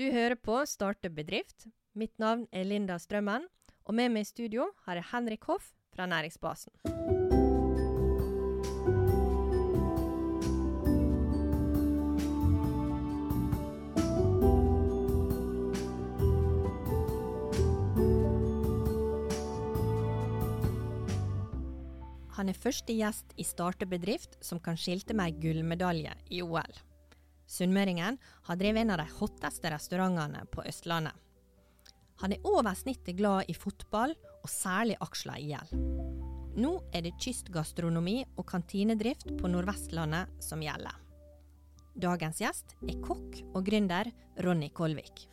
Du hører på Starte bedrift. Mitt navn er Linda Strømmen, og med meg i studio har jeg Henrik Hoff fra Næringsbasen. Han er første gjest i Starte bedrift som kan skilte med ei gullmedalje i OL. Sunnmøringen har drevet en av de hotteste restaurantene på Østlandet. Han er over snittet glad i fotball, og særlig aksler i IL. Nå er det kystgastronomi og kantinedrift på Nordvestlandet som gjelder. Dagens gjest er kokk og gründer Ronny Kolvik.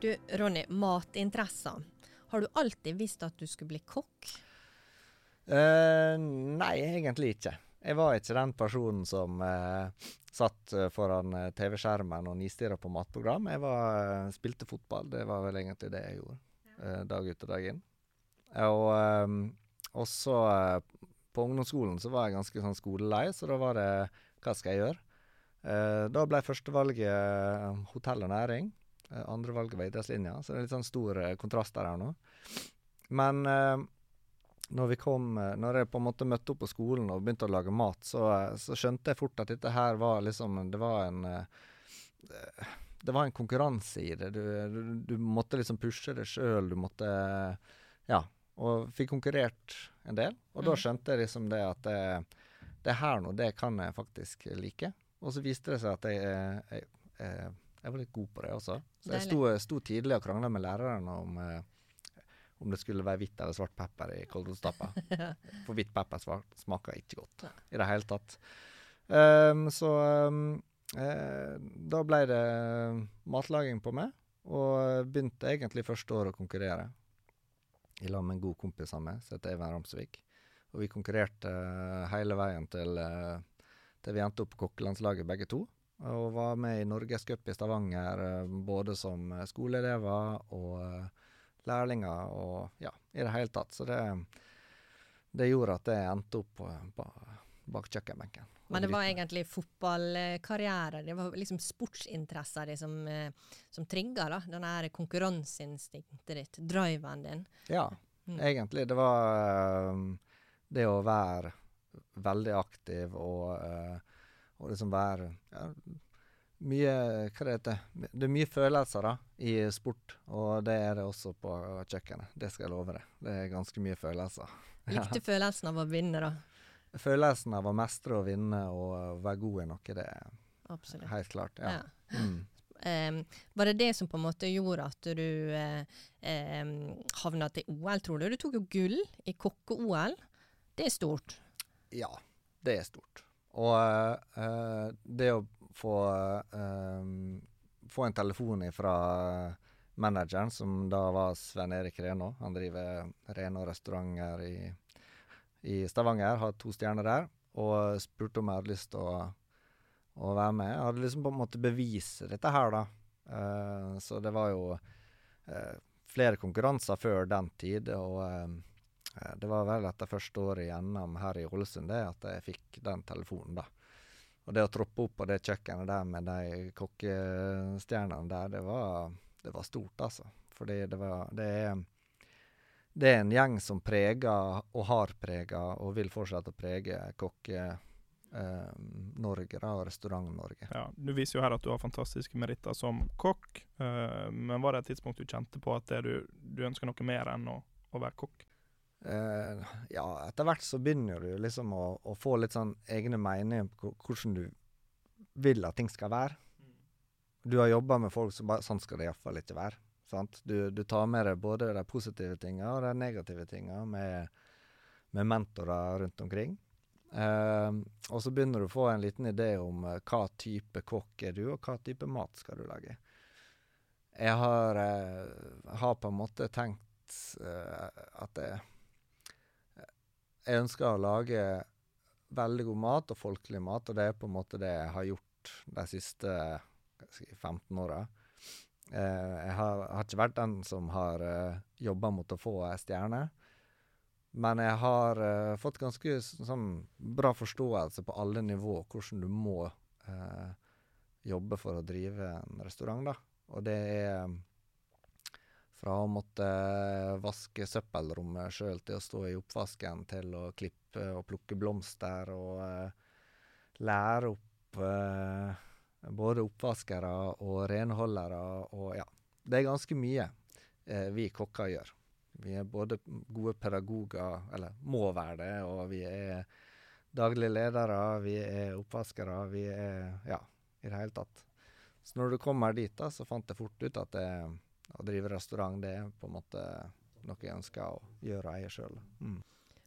Du, Ronny, matinteresser. Har du alltid visst at du skulle bli kokk? Uh, nei, egentlig ikke. Jeg var ikke den personen som eh, satt eh, foran eh, TV-skjermen og nistirra på matprogram. Jeg var, eh, spilte fotball. Det var vel egentlig det jeg gjorde. Eh, dag ut og dag inn. Og eh, også på ungdomsskolen så var jeg ganske sånn skolelei, så da var det hva skal jeg gjøre? da ble førstevalget hotell og næring. Andrevalget var idrettslinja, så det er litt sånn stor kontrast der nå. Men når, vi kom, eh, når jeg på en måte møtte opp på skolen og begynte å lage mat, så, så skjønte jeg fort at dette her var liksom Det var en eh, det var en konkurranse i det. Du, du, du måtte liksom pushe det sjøl. Du måtte Ja. Og fikk konkurrert en del. Og mm. da skjønte jeg liksom det at det, det her nå, det kan jeg faktisk like. Og så viste det seg at jeg, jeg, jeg, jeg var litt god på det også. Så jeg sto, sto tidlig og krangla med læreren om eh, om det skulle være hvitt eller svart pepper i kålrotstappa. For hvitt pepper smaker ikke godt i det hele tatt. Um, så um, eh, da ble det matlaging på meg, og begynte egentlig første år å konkurrere. I lag med en god kompis av meg som heter Even Ramsvik. Og vi konkurrerte uh, hele veien til, til vi endte opp på kokkelandslaget begge to. Og var med i Norgescup i Stavanger både som skoleelever og lærlinger og ja, i det hele tatt. Så det, det gjorde at jeg endte opp på, bak kjøkkenbenken. Men det var egentlig fotballkarriere, det var liksom sportsinteresser di som, eh, som trigga da, denne konkurranseinstinktet ditt, driven din? Ja, mm. egentlig. Det var um, det å være veldig aktiv og, uh, og liksom være ja, mye Hva det heter det? er mye følelser da, i sport, og det er det også på kjøkkenet. Det skal jeg love deg. Det er ganske mye følelser. Likte følelsen av å vinne, da? Følelsen av å mestre og vinne og være god i noe, det er Absolutt. helt klart. Ja. ja. Mm. Um, var det det som på en måte gjorde at du uh, um, havna til OL, tror du? Du tok jo gull i kokke-OL. Det er stort? Ja, det er stort. Og uh, det å få, um, få en telefon fra manageren, som da var Sven Erik Renaa. Han driver Renaa restauranter i, i Stavanger, har to stjerner der. Og spurte om jeg hadde lyst til å, å, være med. Jeg hadde liksom på en måte bevise dette her, da. Uh, så det var jo uh, flere konkurranser før den tid. Og uh, det var vel etter første året igjennom her i Ålesund det at jeg fikk den telefonen, da. Og det å troppe opp på det kjøkkenet der med de kokkestjernene der, det var, det var stort, altså. Fordi det var Det er det er en gjeng som preger, og har preget og vil fortsette å prege Kokke-Norge, eh, og Restaurant-Norge. Ja, Du viser jo her at du har fantastiske meritter som kokk, eh, men var det et tidspunkt du kjente på at du, du ønsker noe mer enn å, å være kokk? Uh, ja, etter hvert så begynner du liksom å, å få litt sånn egne meninger på hvordan du vil at ting skal være. Du har jobba med folk som bare Sånn skal det iallfall ikke være. Sant? Du, du tar med deg både de positive tinga og de negative tinga med, med, mentorer rundt omkring. Uh, og så begynner du å få en liten idé om uh, hva type kokk er du, og hva type mat skal du lage. Jeg har, har på en måte tenkt at det jeg ønsker å lage veldig god mat, og folkelig mat, og det er på en måte det jeg har gjort de siste si, 15 åra. Eh, jeg har, har, ikke vært den som har eh, jobba mot å få ei stjerne, men jeg har eh, fått ganske sånn bra forståelse på alle nivå hvordan du må eh, jobbe for å drive en restaurant, da. Og det er fra å måtte vaske søppelrommet sjøl til å stå i oppvasken, til å klippe og plukke blomster og uh, lære opp uh, både oppvaskere og renholdere og ja. Det er ganske mye eh, vi kokker gjør. Vi er både gode pedagoger, eller må være det, og vi er daglige ledere, vi er oppvaskere, vi er Ja, i det hele tatt. Så når du kommer dit, da, så fant jeg fort ut at det, å drive restaurant, det er på en måte noe jeg ønsker å gjøre eie sjøl. Mm.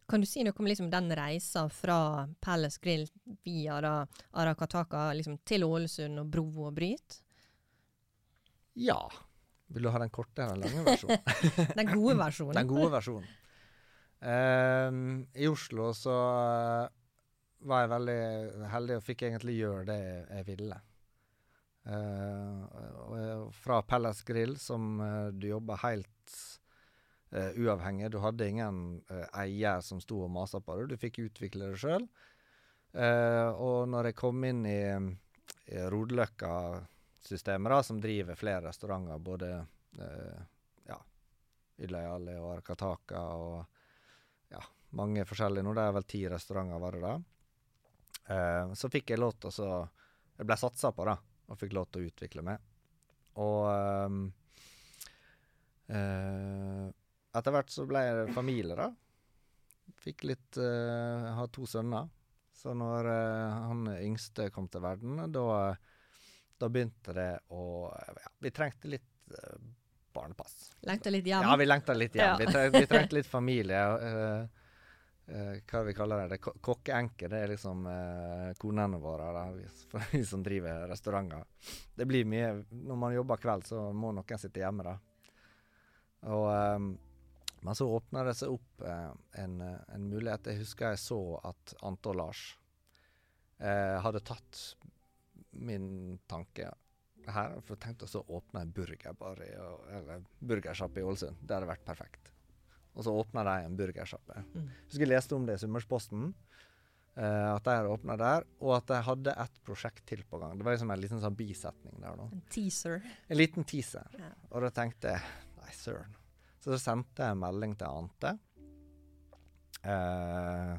Kan du si noe om liksom den reisa fra Palace Grill via da Arakataka liksom, til Ålesund og Bro og Bryt? Ja. Vil du ha den korte eller den lange versjonen? den gode versjonen. den gode versjonen. Um, I Oslo så uh, var jeg veldig heldig og fikk egentlig gjøre det jeg ville. Uh, fra Palace Grill, som uh, du jobba helt uavhengig. Du hadde ingen eier som sto og masa på det. Du fikk utvikle det sjøl. og når jeg kom inn i, i Rodeløkka-systemet, som driver flere restauranter, både ja, Ylajali og Arkataka og ja, mange forskjellige Nå det er vel ti restauranter, var det da. så fikk jeg lov til å Jeg ble satsa på, da og fikk lov til å utvikle meg. Og um, uh, etter hvert så ble jeg familie, da. Fikk litt uh, Jeg har to sønner. Så når uh, han yngste kom til verden, da, da begynte det å ja, Vi trengte litt barnepass. Lengta litt hjem? Ja, vi lengta litt hjem. Ja. Vi, trengte, vi, trengte litt familie. Uh, Uh, hva vi kaller det? det Kokkeenke. Det er liksom uh, konene våre, da, vi, vi, som driver restauranter. Det blir mye Når man jobber kveld, så må noen sitte hjemme, da. Og, um, men så åpna det seg opp uh, en, en, mulighet. Jeg husker jeg så at Ante og Lars hadde tatt min tanke her. For jeg tenkte å åpne en i, eller burgersjappe i Ålesund. Det hadde vært perfekt. Og så åpna de en burgersjappe. Mm. Husker jeg leste om det i Summersposten. Uh, at de hadde åpna der, og at de hadde et prosjekt til på gang. Det var liksom en liten sånn bisetning der. da. En teaser. En liten teaser. Ja. Og da tenkte jeg Nei, søren. Så da sendte jeg en melding til Ante uh,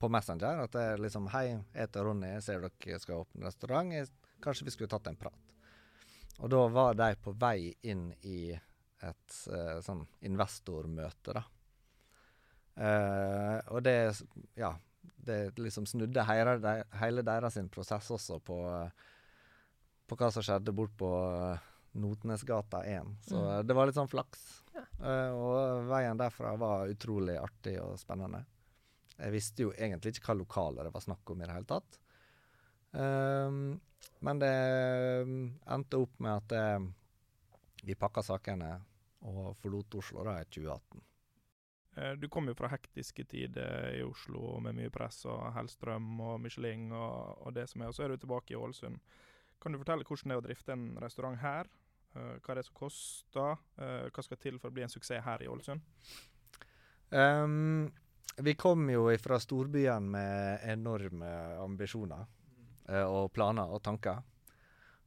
på Messenger at jeg liksom Hei, jeg heter Ronny, jeg ser dere skal åpne restaurant. Jeg, kanskje vi skulle tatt en prat. Og da var de på vei inn i et uh, sånn investormøte, da. Uh, og det ja, det liksom snudde hele, hele deres prosess også på, på hva som skjedde bort på Notnesgata 1. Så mm. det var litt sånn flaks. Ja. Uh, og veien derfra var utrolig artig og spennende. Jeg visste jo egentlig ikke hva lokaler det var snakk om i det hele tatt. Um, men det endte opp med at det, vi pakka sakene og forlot Oslo da i 2018. Eh, du kom jo fra hektiske tider i Oslo med mye press og Hellstrøm og Michelin og, og, det som er, og så er du tilbake i Ålesund. Kan du fortelle hvordan det er å drifte en restaurant her? Uh, hva er det som koster? Uh, hva skal til for å bli en suksess her i Ålesund? Um, vi kom jo fra storbyen med enorme ambisjoner og planer og tanker.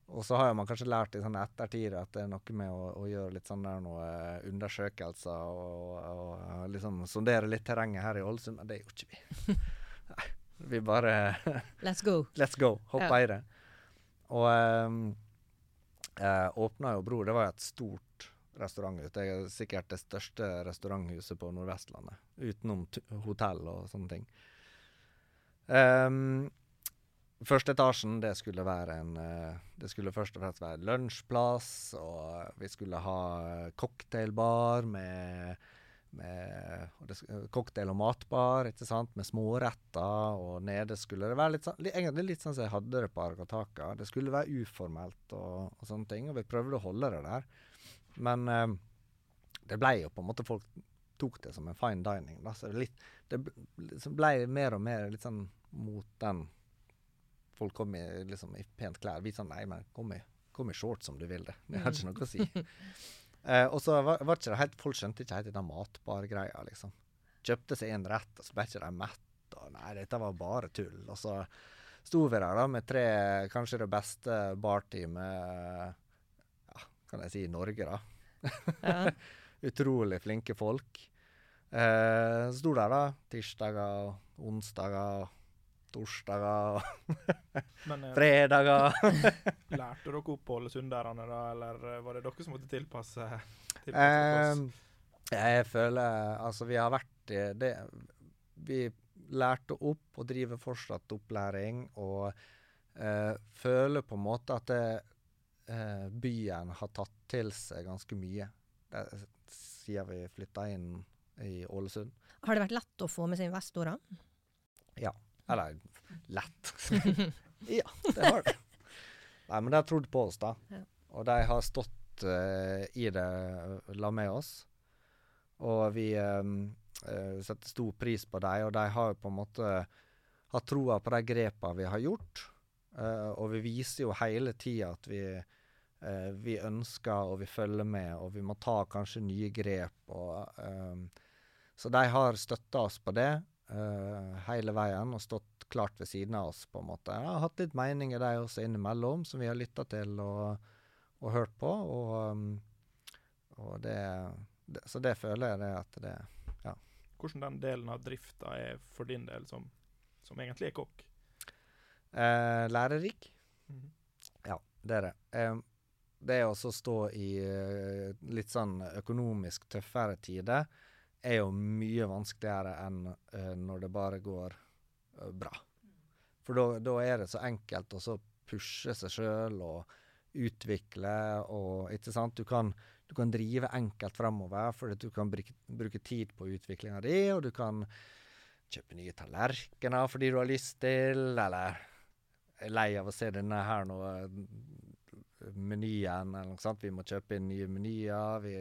Og så har man kanskje lært i sånn ettertid at det er noe med å, å gjøre litt sånn der noe eh, undersøkelser og, og, og liksom sondere litt terrenget her i Ålesund, men det gjorde ikke vi. Nei, vi bare Let's go. Let's go. Hoppa ja. i det. Og um, eh, åpna jo Bro. Det var et stort restauranthus. Det er sikkert det største restauranthuset på Nordvestlandet, utenom hotell og sånne ting. Um, Første etasjen det skulle være en uh, Det skulle først og fremst være lunsjplass, og vi skulle ha cocktailbar med, med Cocktail- og matbar, ikke sant, med småretter. Og nede skulle det være litt sånn Egentlig litt sånn som jeg hadde det på Argataka. Det skulle være uformelt og, og, sånne ting, og vi prøvde å holde det der. Men eh, det ble jo på en måte Folk tok det som en fine dining. Da, så det, litt, det ble mer og mer litt sånn mot den folk kom i, liksom, i pent klær. Vi sa Nei, men kom i, kom i shorts om du vil det. Det har ikke noe å si. eh, og så var, var ikke det helt Folk skjønte ikke helt den matbargreia, liksom. Kjøpte seg en rett, og så ble ikke de mett. Og nei, dette var bare tull. Og så sto vi der da med tre, kanskje det beste barteamet ja, kan jeg si i Norge, da. Ja. Utrolig flinke folk. Eh, sto der da tirsdager, onsdager, torsdager, Men eh, fredager. lærte dere opp ålesunderne, da, eller eh, var det dere som måtte tilpasse, tilpasse Eh, oss? jeg føler Altså, vi har vært i det Vi lærte opp og driver fortsatt opplæring, og eh, føler på en måte at det, eh, byen har tatt til seg ganske mye det, siden vi flytta inn i Ålesund. Har det vært lett å få med seg investorer? Eller lett. ja, det har det. Nei, men de har trodd på oss, da. Ja. Og de har stått uh, i det la med oss. Og vi um, uh, setter stor pris på dem, og de har jo på en måte hatt troa på de grepene vi har gjort. Uh, og vi viser jo hele tida at vi, vi ønsker og vi følger med, og vi må ta kanskje nye grep. Og, så de har støtta oss på det eh, hele veien og stått klart ved siden av oss, på en måte. Jeg har hatt litt meninger, der også innimellom, som vi har lytta til og, og hørt på. Og, um, og det, det Så det føler jeg det at det Ja. Hvordan den delen av drifta er for din del, som, som egentlig er kokk? Uh, Lærerik. Mhm. Ja, det er det. Um, det å også stå i litt sånn økonomisk tøffere tider er jo mye vanskeligere enn uh, når det bare går uh, bra. For da- er det så enkelt å pushe seg sjøl og utvikle og Ikke sant? Du kan, du kan drive enkelt framover fordi du kan bruke, bruke tid på utviklinga di, og du kan kjøpe nye tallerkener fordi du har lyst til, eller er lei av å se denne her nå eh, menyen, eller noe sånt. Vi må kjøpe inn nye menyer. Vi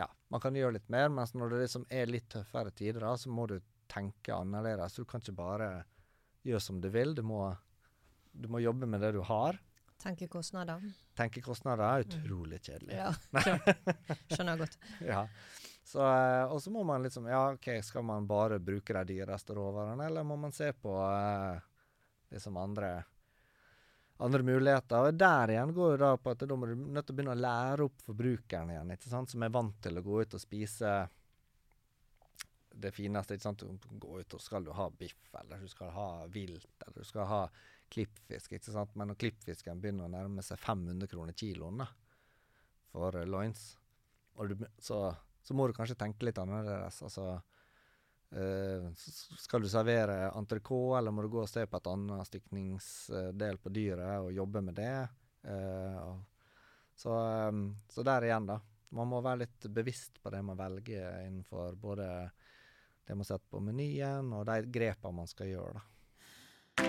Ja, man kan gjøre litt mer, mens når det liksom er litt tøffere tider, da, så må du tenke annerledes. Du kan ikke bare gjøre som du vil. Du må, du må jobbe med det du har. Tenke kostnader. Tenke kostnader er utrolig kjedelig. Ja, skjønner, jeg godt. Ja. Så, eh, og så må man liksom Ja, OK, skal man bare bruke de dyreste råvarene, eller må man se på eh, liksom andre andre muligheter. Og der igjen går jo da på at da må du nødt til å begynne å lære opp forbrukeren igjen, ikke sant, som er vant til å gå ut og spise det fineste. ikke sant, Du ut og skal du ha biff, eller du skal ha vilt, eller du skal ha klippfisk. ikke sant, Men når klippfisken begynner å nærme seg 500 kroner kiloen for loins, så, så må du kanskje tenke litt annerledes. altså Eh, skal du servere entrecôte, eller må du gå og se på et annet stykningsdel på dyret og jobbe med det? Uh, så, um, så der igjen, da. Man må være litt bevisst på det man velger innenfor både det man setter på menyen, og de grepene man skal gjøre. da.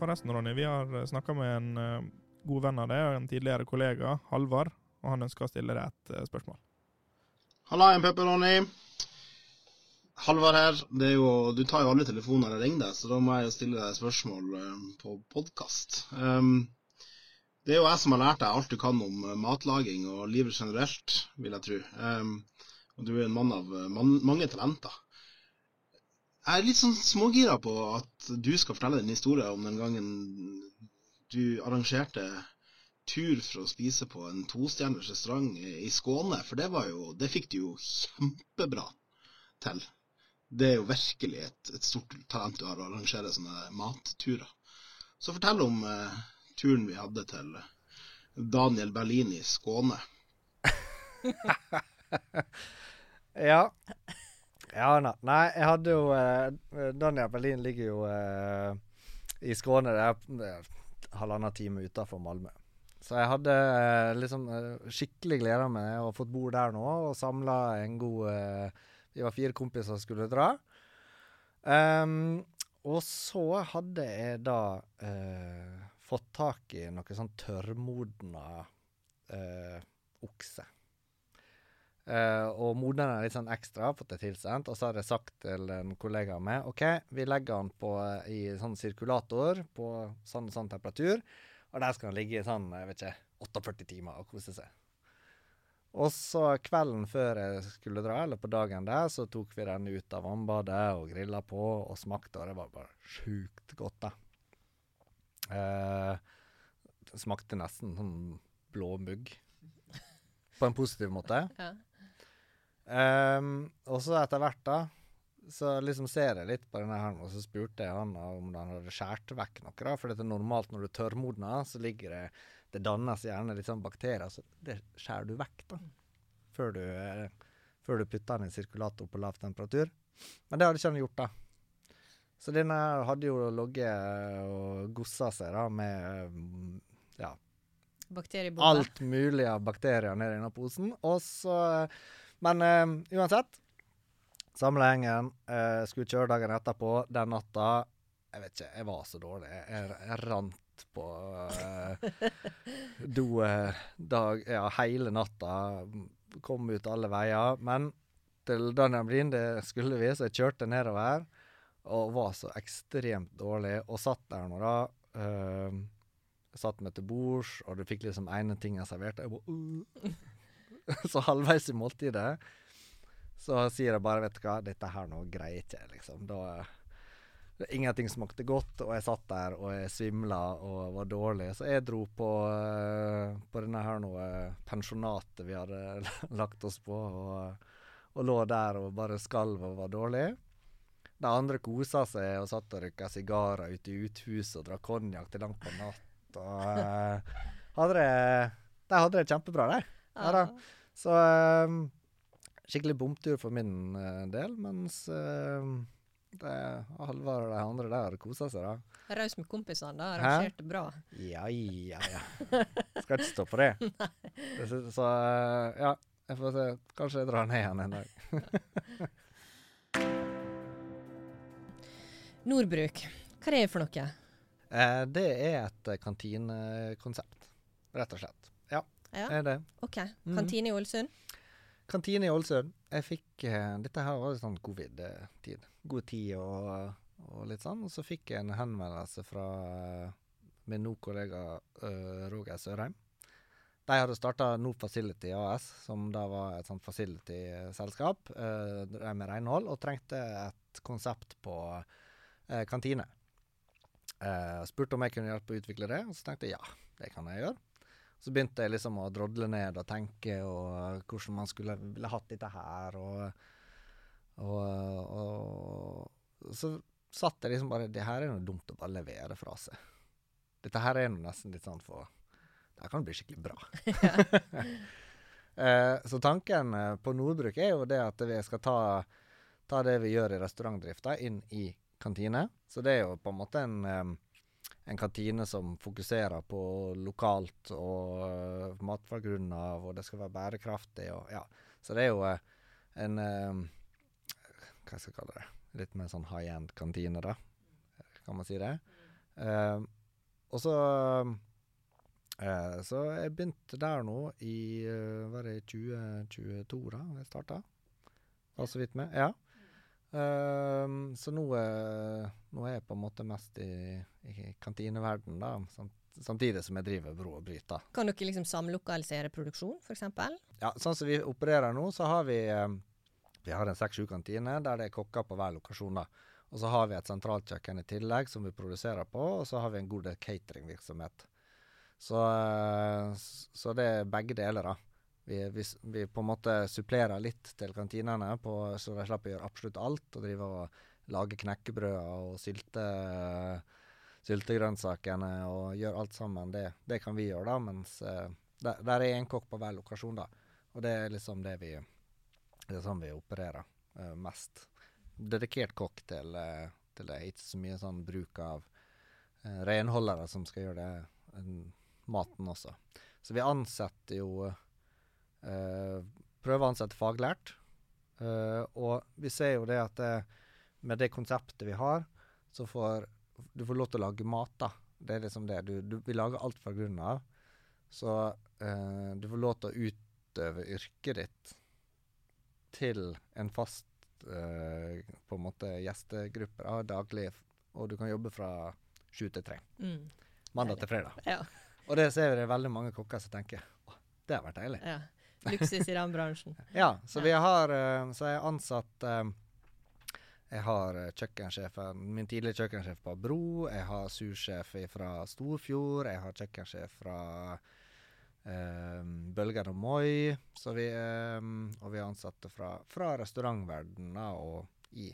Forresten, Ronny, vi har snakka med en eh, god venn av deg og en tidligere kollega, Halvard, og han ønsker å stille deg et spørsmål. Halla, en pepperoni. Halvard her. Er jo, du tar jo alle telefoner jeg ringer deg, så da må jeg jo stille deg spørsmål eh, på podkast. det er jo jeg som har lært deg alt du kan om eh, matlaging og livet generelt, vil jeg tro. Um, og du er en mann av eh, man, mange talenter. Jeg er litt sånn smågira på at du skal fortelle din historie om den gangen du arrangerte tur for å spise på en tostjerners restaurant i Skåne, for det var jo Det fikk du jo kjempebra til. Det er jo virkelig et, et stort talent du har å arrangere sånne matturer. Så fortell om eh, turen vi hadde til Daniel Berlin i Skåne. Ja. Ja, nei. nei, jeg hadde jo eh, Daniel Berlin ligger jo eh, i Skåne. Det er, halvannen time utafor Malmö. Så jeg hadde eh, liksom skikkelig gleda meg og fått bo der nå og samla en god eh, Vi var fire kompiser som skulle dra. Um, og så hadde jeg da uh, fått tak i noe sånn tørrmodna uh, okse. Uh, og modna er litt sånn ekstra, fått det tilsendt. Og så har jeg sagt til en kollega av meg OK, vi legger den på i sånn sirkulator på sånn og sånn temperatur. Og der skal den ligge i sånn, jeg vet ikke, 48 timer og kose seg. Og så kvelden før jeg skulle dra, eller på dagen der, så tok vi den ut av vannbadet og grilla på og smakte, og det var bare sjukt godt, da. Eh, det smakte nesten sånn blåmugg. På en positiv måte. Ja. Ehm, og så etter hvert, da, så liksom ser jeg litt på denne her, og så spurte jeg han om han hadde skåret vekk noe. da, For det er normalt når du tørrmodner, så ligger det Det dannes gjerne litt sånn bakterier, så det skjærer du vekk, da. Før du, eh, før du putter den i sirkulator på lav temperatur. Men det hadde ikke han gjort, da. Så denne hadde jo ligget og gossa seg da med mm, ja, alt mulig av bakterier nedi denne posen. Og så Men eh, uansett. Samla gjengen. Eh, skulle kjøre dagen etterpå. Den natta Jeg vet ikke, jeg var så dårlig. Jeg, jeg rant på eh, do eh, dag, ja, hele natta. Kom ut alle veier. Men til Breen, det skulle vi, så jeg kjørte nedover. Og var så ekstremt dårlig. Og satt der nå, da. Uh, satt meg til bords, og du fikk liksom ene ting Jeg bare, uh. så halvveis i måltidet så sier jeg bare, vet du hva, dette her nå greier ikke liksom. Da Ingenting smakte godt, og jeg satt der og jeg svimla og var dårlig. Så jeg dro på, eh, på denne her noe pensjonatet vi hadde lagt oss på, og, og lå der og bare skalv og var dårlig. De andre kosa seg og satt og røyka sigarer ute i uthuset og drakk konjakk til langt på natt. Og eh, hadde det, de hadde det kjempebra, de. Ja da. Så eh, skikkelig bomtur for min eh, del, mens uh, Halvard og de andre der koser seg, da. Raus med kompisene, da. Arrangerte bra. Ja, ja, ja. Skal ikke stå på det. det så, så eh, ja, jeg får se. Kanskje jeg drar ned igjen en dag. Nordbruk, hva er det for noe? Eh, det er et eh, kantinekonsept, rett og slett. Ja, Ja, det er det. OK. Mhm. Kantine i Ålesund? Kantine i Ålesund. Jeg fikk uh, Dette her var sånn covid-tid. God tid og, og litt sånn. Og så fikk jeg en henvendelse fra eh, min nå-kollega uh, Roger Sørheim. De hadde starta No Facility AS, som da var et sånt facility-selskap. Uh, med renhold, og trengte et konsept på uh, kantine. Uh, spurte om jeg kunne hjelpe å utvikle det, og så tenkte jeg ja, det kan jeg gjøre. Så begynte jeg liksom å drodle ned og tenke og hvordan man skulle ville hatt dette her, og, og, og så satt jeg liksom bare Det her er noe dumt å bare levere fra seg. Dette her er noe nesten litt sånn for Det her kan bli skikkelig bra. Eh, så tanken eh, på Nordbruk er jo det at vi skal ta, ta det vi gjør i restaurantdrifta, inn i kantine. Så det er jo på en måte en, eh, en kantine som fokuserer på lokalt og uh, av, og det skal være bærekraftig og ja. Så det er jo uh, en uh, Hva skal jeg kalle det? Litt mer sånn high end kantine, da. Kan man si det? Uh, og så Så jeg begynte der nå i uh, Var det 2022, da jeg starta? Var så vidt med. Ja. Så nå, eh, nå er jeg på en måte mest i, i kantineverden da, samt, samtidig som jeg driver Bro og Bryta. Kan dere liksom samlokalisere produksjon, f.eks.? Ja, sånn som vi opererer nå, så har vi eh, Vi har en seks-sju kantiner der det er kokker på hver lokasjon. da. Og så har vi et sentralt kjøkken i tillegg som vi produserer på, og så har vi en god del cateringvirksomhet. Så, eh, så det er begge deler, da. Vi, vi, vi på en måte supplerer litt til kantinene, på, så de slipper å gjøre absolutt alt. Og drive og lage knekkebrød og sylte, syltegrønnsakene og gjøre alt sammen. Det, det kan vi gjøre, da. Mens eh, der, der er én kokk på hver lokasjon, da. Og det er liksom det vi Det er sånn vi opererer uh, mest. Dedikert kokk til, uh, til det. Ikke så mye sånn bruk av uh, renholdere som skal gjøre det, maten også. Så vi ansetter jo Prøver å ansette faglært. Og vi ser jo det at med det konseptet vi har, så får du får lov til å lage mat, da. Det er liksom det. Du, du, vi lager alt fra grunnen av. Så eh, du får lov til å utøve yrket ditt til en fast eh, på en måte gjestegruppe da, daglig, og du kan jobbe fra sju til tre. Mm. Mandag til fredag. Ja. Og det ser vi det er veldig mange kokker som tenker å, det har vært deilig. ja. Luksus i den bransjen. Ja, så vi har eh, Så jeg har ansatt eh, Jeg har eh, kjøkkensjefen Min tidligere kjøkkensjef på Bro. Jeg har sursjef fra Storfjord. Jeg har kjøkkensjef fra eh, Bølgen og Moi. Så vi, eh, og vi har ansatte fra, fra restaurantverdenen og i,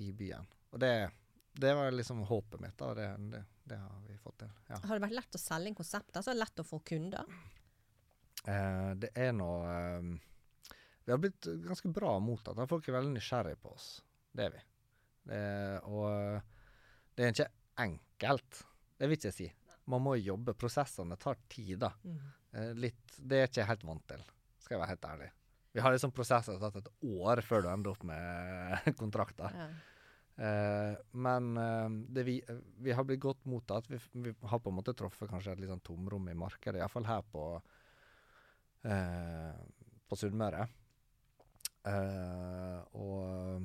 i byen. Og det, det var liksom håpet mitt, da. Det, det, det har vi fått til. Ja. Har det vært lett å selge inn konsept? Altså lett å få kunder? Eh, det er nå eh, Vi har blitt ganske bra mottatt. Folk er veldig nysgjerrige på oss. Det er vi. Det, og eh, det er ikke enkelt. Det vil ikke si. Man må jobbe. Prosessene tar tid, da. Mm. Eh, litt, det er jeg ikke helt vant til, skal jeg være helt ærlig. Vi har liksom prosesser som har tatt et år før du ender opp med kontrakter. Ja. Uh, men uh, det vi, vi har blitt godt mottatt. Vi, vi har på en måte truffet kanskje et litt sånn tomrom i markedet, iallfall her på, uh, på Sunnmøre. Og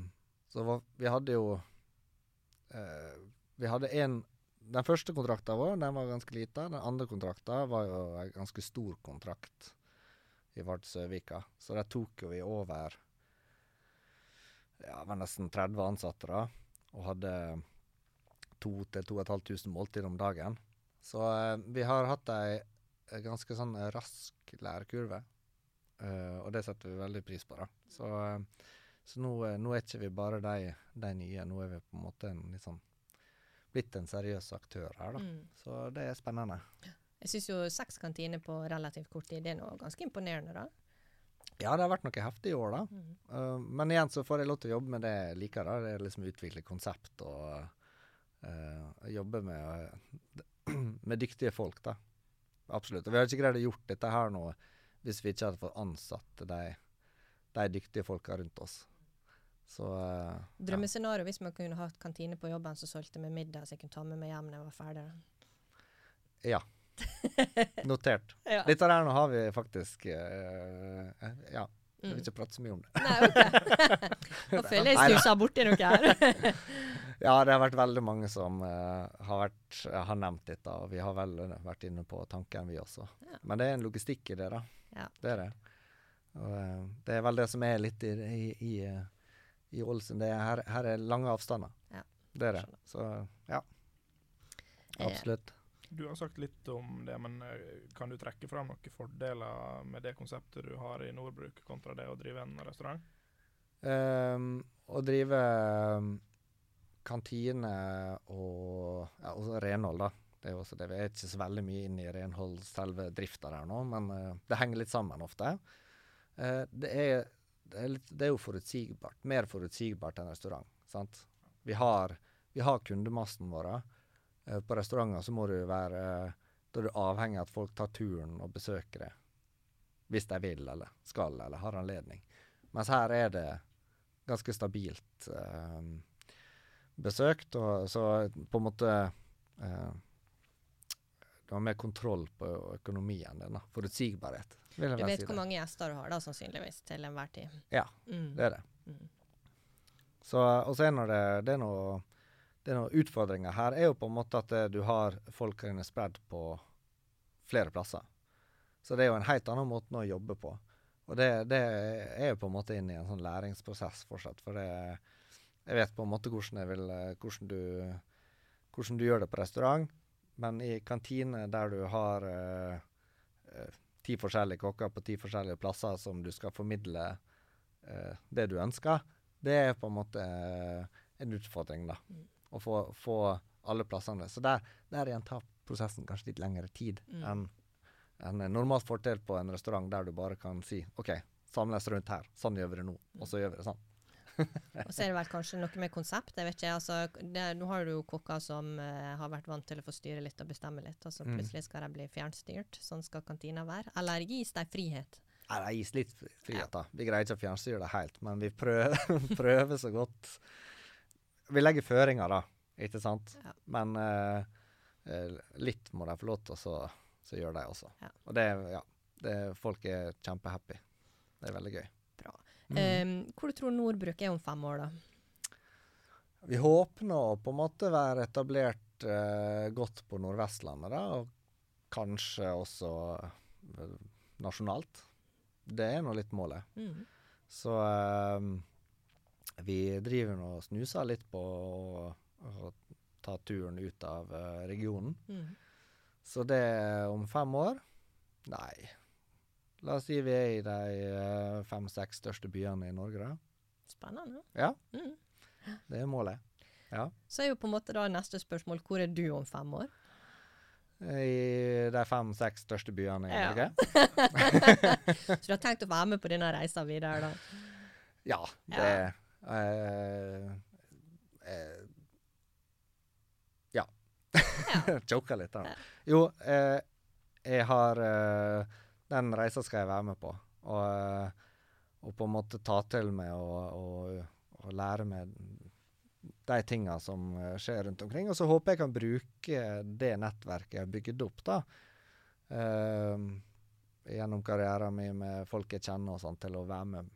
så var, vi hadde jo eh, Vi hadde en Den første kontrakten vår den var ganske lita. Den andre kontrakten var jo en ganske stor kontrakt i Vard Søvika. Så der tok jo vi over ja, var nesten 30 ansatte da, og hadde 2000-2500 måltid om dagen. Så eh, vi har hatt ei ganske sånn rask lærekurve, eh, og det setter vi veldig pris på. da. Så, eh, så nå, eh, nå er ikke vi bare de, de nye, nå er vi på en måte en sånn blitt en seriøs aktør her, da. Mm. Så det er spennende. Jeg syns jo seks kantiner på relativt kort tid, det er noe ganske imponerende, da. Ja, det har vært noe heftig i år, da. Mm. Uh, men igjen så får jeg lov til å jobbe med det jeg liker. da. Det er liksom utvikle konsept og uh, jobbe med, med dyktige folk, da. Absolutt. Og vi hadde ikke greid å gjort dette her nå hvis vi ikke hadde fått ansatt de, de dyktige folka rundt oss. Så uh, Drømmescenario hvis man kunne hatt kantine på jobben som solgte med middag så jeg kunne ta med meg hjem når jeg var ferdig. Ja. Notert. Ja. Dette her nå har vi faktisk uh, Ja. Jeg vil Mm. ikke prate så mye om det. Nei, OK. Nå føler jeg Nei, snusa borti noe her. Ja, det har vært veldig mange som uh, har, vært, har nevnt dette, og vi har vel vært inne på tanken, vi også. Ja. Men det er en logistikk i det, da. Ja. Det er det. Og, uh, det er vel det som er litt i, i, i, i Ålesund. Er her, her er lange avstander. Ja. Det er det. Så ja. Eh, Absolutt. Du har sagt litt om det, men eh, kan du trekke fram noen fordeler med det konseptet du har i Nordbruk, kontra det å drive en restaurant? Um, å drive um, kantine og, ja, og renhold, da. Det er jo også det. Vi er ikke så veldig mye inn i renhold, selve drifta der nå, men uh, det henger litt sammen ofte. Uh, det, er, det, er litt, det er jo forutsigbart. Mer forutsigbart enn restaurant. sant? Vi har, vi har kundemassen vår. Eh, på restauranter så må du være Da er du avhengig av at folk tar turen og besøker det. Hvis de vil eller skal eller har anledning. Mens her er det ganske stabilt eh, besøkt, og så på en måte eh, Du har mer kontroll på økonomien din. Forutsigbarhet. Du vet si hvor mange gjester du har, da, sannsynligvis, til enhver tid. Ja, Mm. det er det. Mm. Så, og så er det, det er noe det er noen utfordringer her, er jo på en måte at eh, du har folkene spredd på flere plasser. Så det er jo en helt annen måte å jobbe på. Og det, det er jo på en måte inn i en sånn læringsprosess fortsatt. For det, jeg vet på en måte hvordan, vil, eh, hvordan, du, hvordan du gjør det på restaurant, men i kantine der du har uh, ti forskjellige kokker på ti forskjellige plasser som du skal formidle eh, det du ønsker, det er på en måte eh, en utfordring, da. Mm. Å få, få alle plassene. Så der, der igjen tar prosessen kanskje litt lengre tid Mm. enn en normalt får til på en restaurant der du bare kan si OK, samles rundt her. Sånn gjør vi det nå. Og så gjør vi det sånn. Og så er det vel kanskje noe med konsept. jeg vet ikke, altså, det, Nå har du jo kokker som uh, har vært vant til å få styre litt og bestemme litt, og så Mm. plutselig skal de bli fjernstyrt. Sånn skal kantina være. Eller gis de frihet? Nei, de gis litt frihet, da. Vi greier ikke å fjernstyre det helt, men vi prøver, prøver så godt. Vi legger føringer, da, ikke sant? Ja. Men eh, litt må de få lov til, og så, så gjør de også. Ja. Og det, ja, det, folk er kjempehappy. Det er veldig gøy. Mm. Eh, hvor du tror Nordbruk er om fem år, da? Vi håper nå på en måte være etablert eh, godt på Nordvestlandet, da, og kanskje også eh, nasjonalt. det er nå litt målet. Mm. Så eh, vi driver nå og snuser litt på å, å ta turen ut av eh, regionen. Mm. Så det om fem år Nei. La oss si vi er i de eh, fem-seks største byene i Norge, da. Spennende. Ja, Mm. det er målet. Ja. Så er jo på en måte da neste spørsmål hvor er du om fem år? I de fem-seks største byene i. Norge. Så du har tenkt å være med på denne reisa videre, da? Ja, det eh, Uh, Ja. Ja. Choka litt, da. Jo, uh, jeg har eh, Den reisa skal jeg være med på. Og, eh, og på en måte ta til meg og, og, og lære meg de tinga som eh, skjer rundt omkring. Og så håper jeg kan bruke det nettverket jeg har bygd opp, da. Uh, gjennom karrieren min med folk jeg kjenner og sånn, til å være med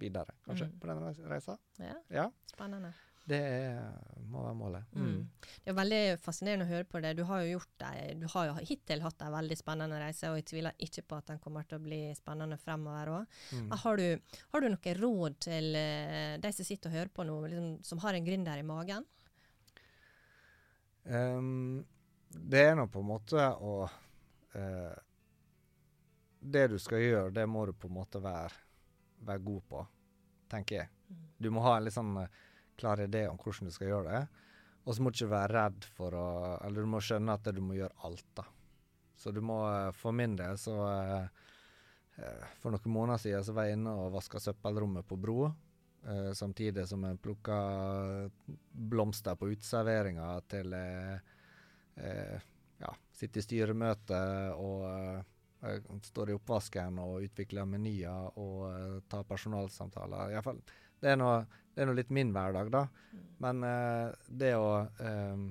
videre, kanskje, Mm. på den reis- reisa. Ja, Ja, spennende. Det er, må være målet. Mm. Det er veldig fascinerende å høre på det. Du har jo gjort deg, du har jo hittil hatt en veldig spennende reise, og jeg tviler ikke på at den kommer til å bli spennende fremover òg. Mm. Har, du, har du noen råd til eh, de som sitter og hører på nå, liksom, som har en gründer i magen? Um, det er nå på en måte å uh, Det du skal gjøre, det må du på en måte være, være god på, tenker jeg. Mm. Du må ha en litt sånn eh, klar idé om hvordan du skal gjøre det. Og så må du ikke være redd for å Eller du må skjønne at du må gjøre alt, da. Så du må eh, For min del så eh, eh, For noen måneder siden så var jeg inne og vaska søppelrommet på Bro. samtidig som jeg plukka blomster på uteserveringa til Ja, sitte i styremøte og står i oppvasken og utvikler menyer og tar personalsamtaler. I hvert fall, det er noe nå litt min hverdag, da. Men uh, det å um,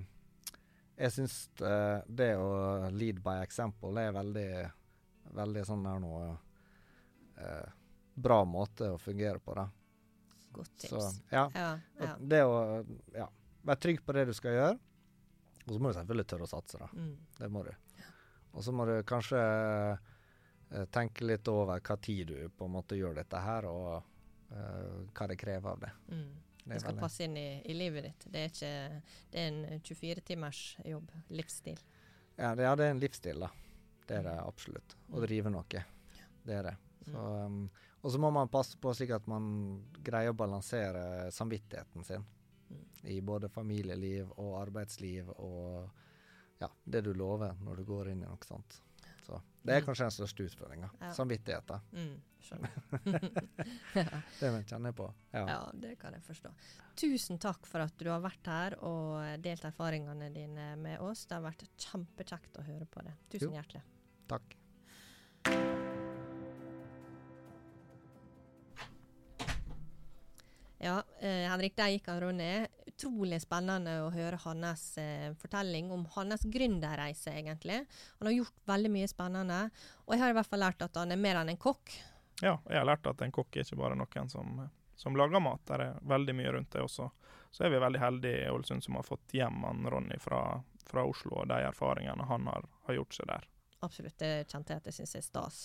Jeg syns uh, det å lead by example er veldig, veldig sånn der noe uh, Bra måte å fungere på, da. Godt tips. Så ja. ja, ja. Det å ja, være trygg på det du skal gjøre. Og så må du selvfølgelig tørre å satse, da. Mm. Det må du. Og så må du kanskje tenke litt over hva tid du på en måte gjør dette her, og eh, hva det krever av det. Mm. Det Det skal veldig- passe inn i, i livet ditt. Det er, ikke, det er en 24-timers jobb. Livsstil. Ja, det, ja, det er en livsstil, da. Det er det Mm. absolutt. Å drive noe. Det er det. Så, Mm. um, og så må man passe på slik at man greier å balansere samvittigheten sin. Mm. I både familieliv og arbeidsliv og ja, det du lover når du går inn i noe sånt. Så det er kanskje den største utfordringa. Ja. Samvittigheten. Mm, skjønner. Det kjenner jeg på. Ja. Ja, det kan jeg forstå. Tusen takk for at du har vært her og delt erfaringene dine med oss. Det har vært kjempekjekt å høre på det. Tusen Jo. hjertelig. Takk. Ja, eh, Henrik, der gikk han Ronny. Utrolig spennende å høre hans eh, fortelling om hans gründerreise, egentlig. Han har gjort veldig mye spennende, og jeg har i hvert fall lært at han er mer enn en kokk. Ja, jeg har lært at en kokk er ikke bare noen som, som lager mat. Det er veldig mye rundt det også. Så er vi veldig heldige i Ålesund som har fått hjem han Ronny fra, fra Oslo, og de erfaringene han har, har gjort seg der. Absolutt, det kjente jeg at jeg syns er stas.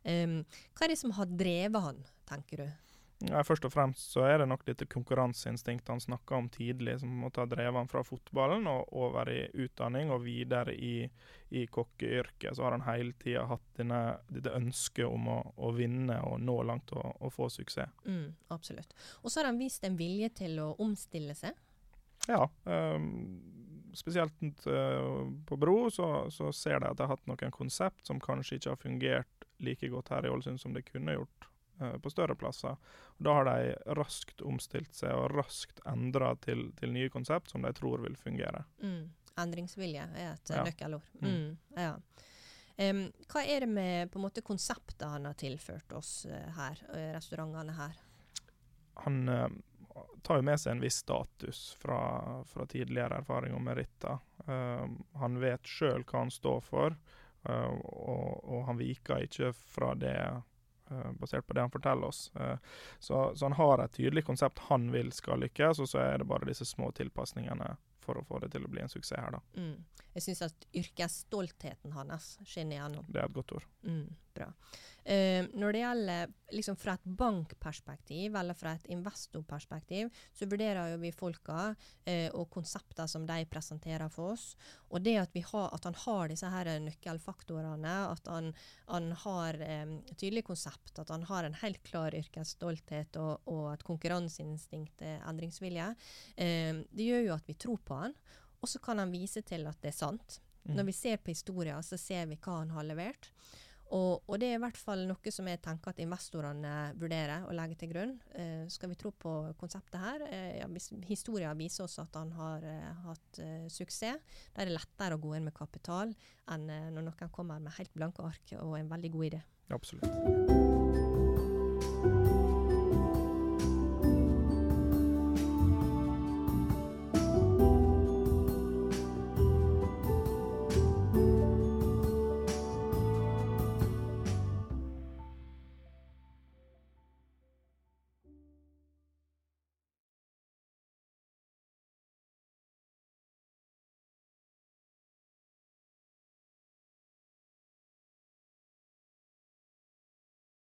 Um, hva er det som har drevet han, tenker du? Ja, først og fremst så er det nok dette konkurranseinstinktet han snakka om tidlig, som måtte ha drevet han fra fotballen og over i utdanning og videre i, i kokkeyrket. Så har han hele tida hatt denne, dette ønsket om å, å vinne og nå langt og, og få suksess. Mm, absolutt. Og så har han vist en vilje til å omstille seg. Ja. ehm, spesielt eh, på Bro så, så ser de at de har hatt noen konsept som kanskje ikke har fungert like godt her i Ålesund som det kunne gjort på større plasser. Og da har de raskt omstilt seg og raskt endra til, til nye konsept som de tror vil fungere. Mm. Endringsvilje er et eh, Ja. nøkkelord. Mm. Mm, ja. Um, hva er det med på en måte konseptet han har tilført oss eh, her, eh, restaurantene her? Han uh, tar jo med seg en viss status fra, fra tidligere erfaring og meritter. Uh, han vet sjøl hva han står for, uh, og, og han viker ikke fra det eh, basert på det han forteller oss. Eh, så, så han har et tydelig konsept han vil skal lykkes, og så er det bare disse små tilpasningene for å få det til å bli en suksess her, da. Mm. Jeg syns at yrkesstoltheten hans skinner igjennom. Det er et godt ord. Mm. Kjempebra. Uh, når det gjelder liksom fra et bankperspektiv eller fra et investorperspektiv, så vurderer vi folka uh, og konsepter som de presenterer for oss. Og det at, har, at han har disse her nøkkelfaktorene, at han, han har um, tydelig konsept, at han har en helt klar yrkesstolthet og, og et konkurranseinstinkt, eh, endringsvilje, uh, det gjør jo at vi tror på han. Og så kan han vise til at det er sant. Mm. Når vi ser på historien, så ser vi hva han har levert. Og, og, det er i hvert fall noe som jeg tenker at investorene vurderer å legge til grunn. Eh, skal vi tro på konseptet her? Eh, Historien viser oss at han har eh, hatt eh, suksess. Da er det lettere å gå inn med kapital enn eh, når noen kommer med helt blanke ark og en veldig god idé. Absolutt.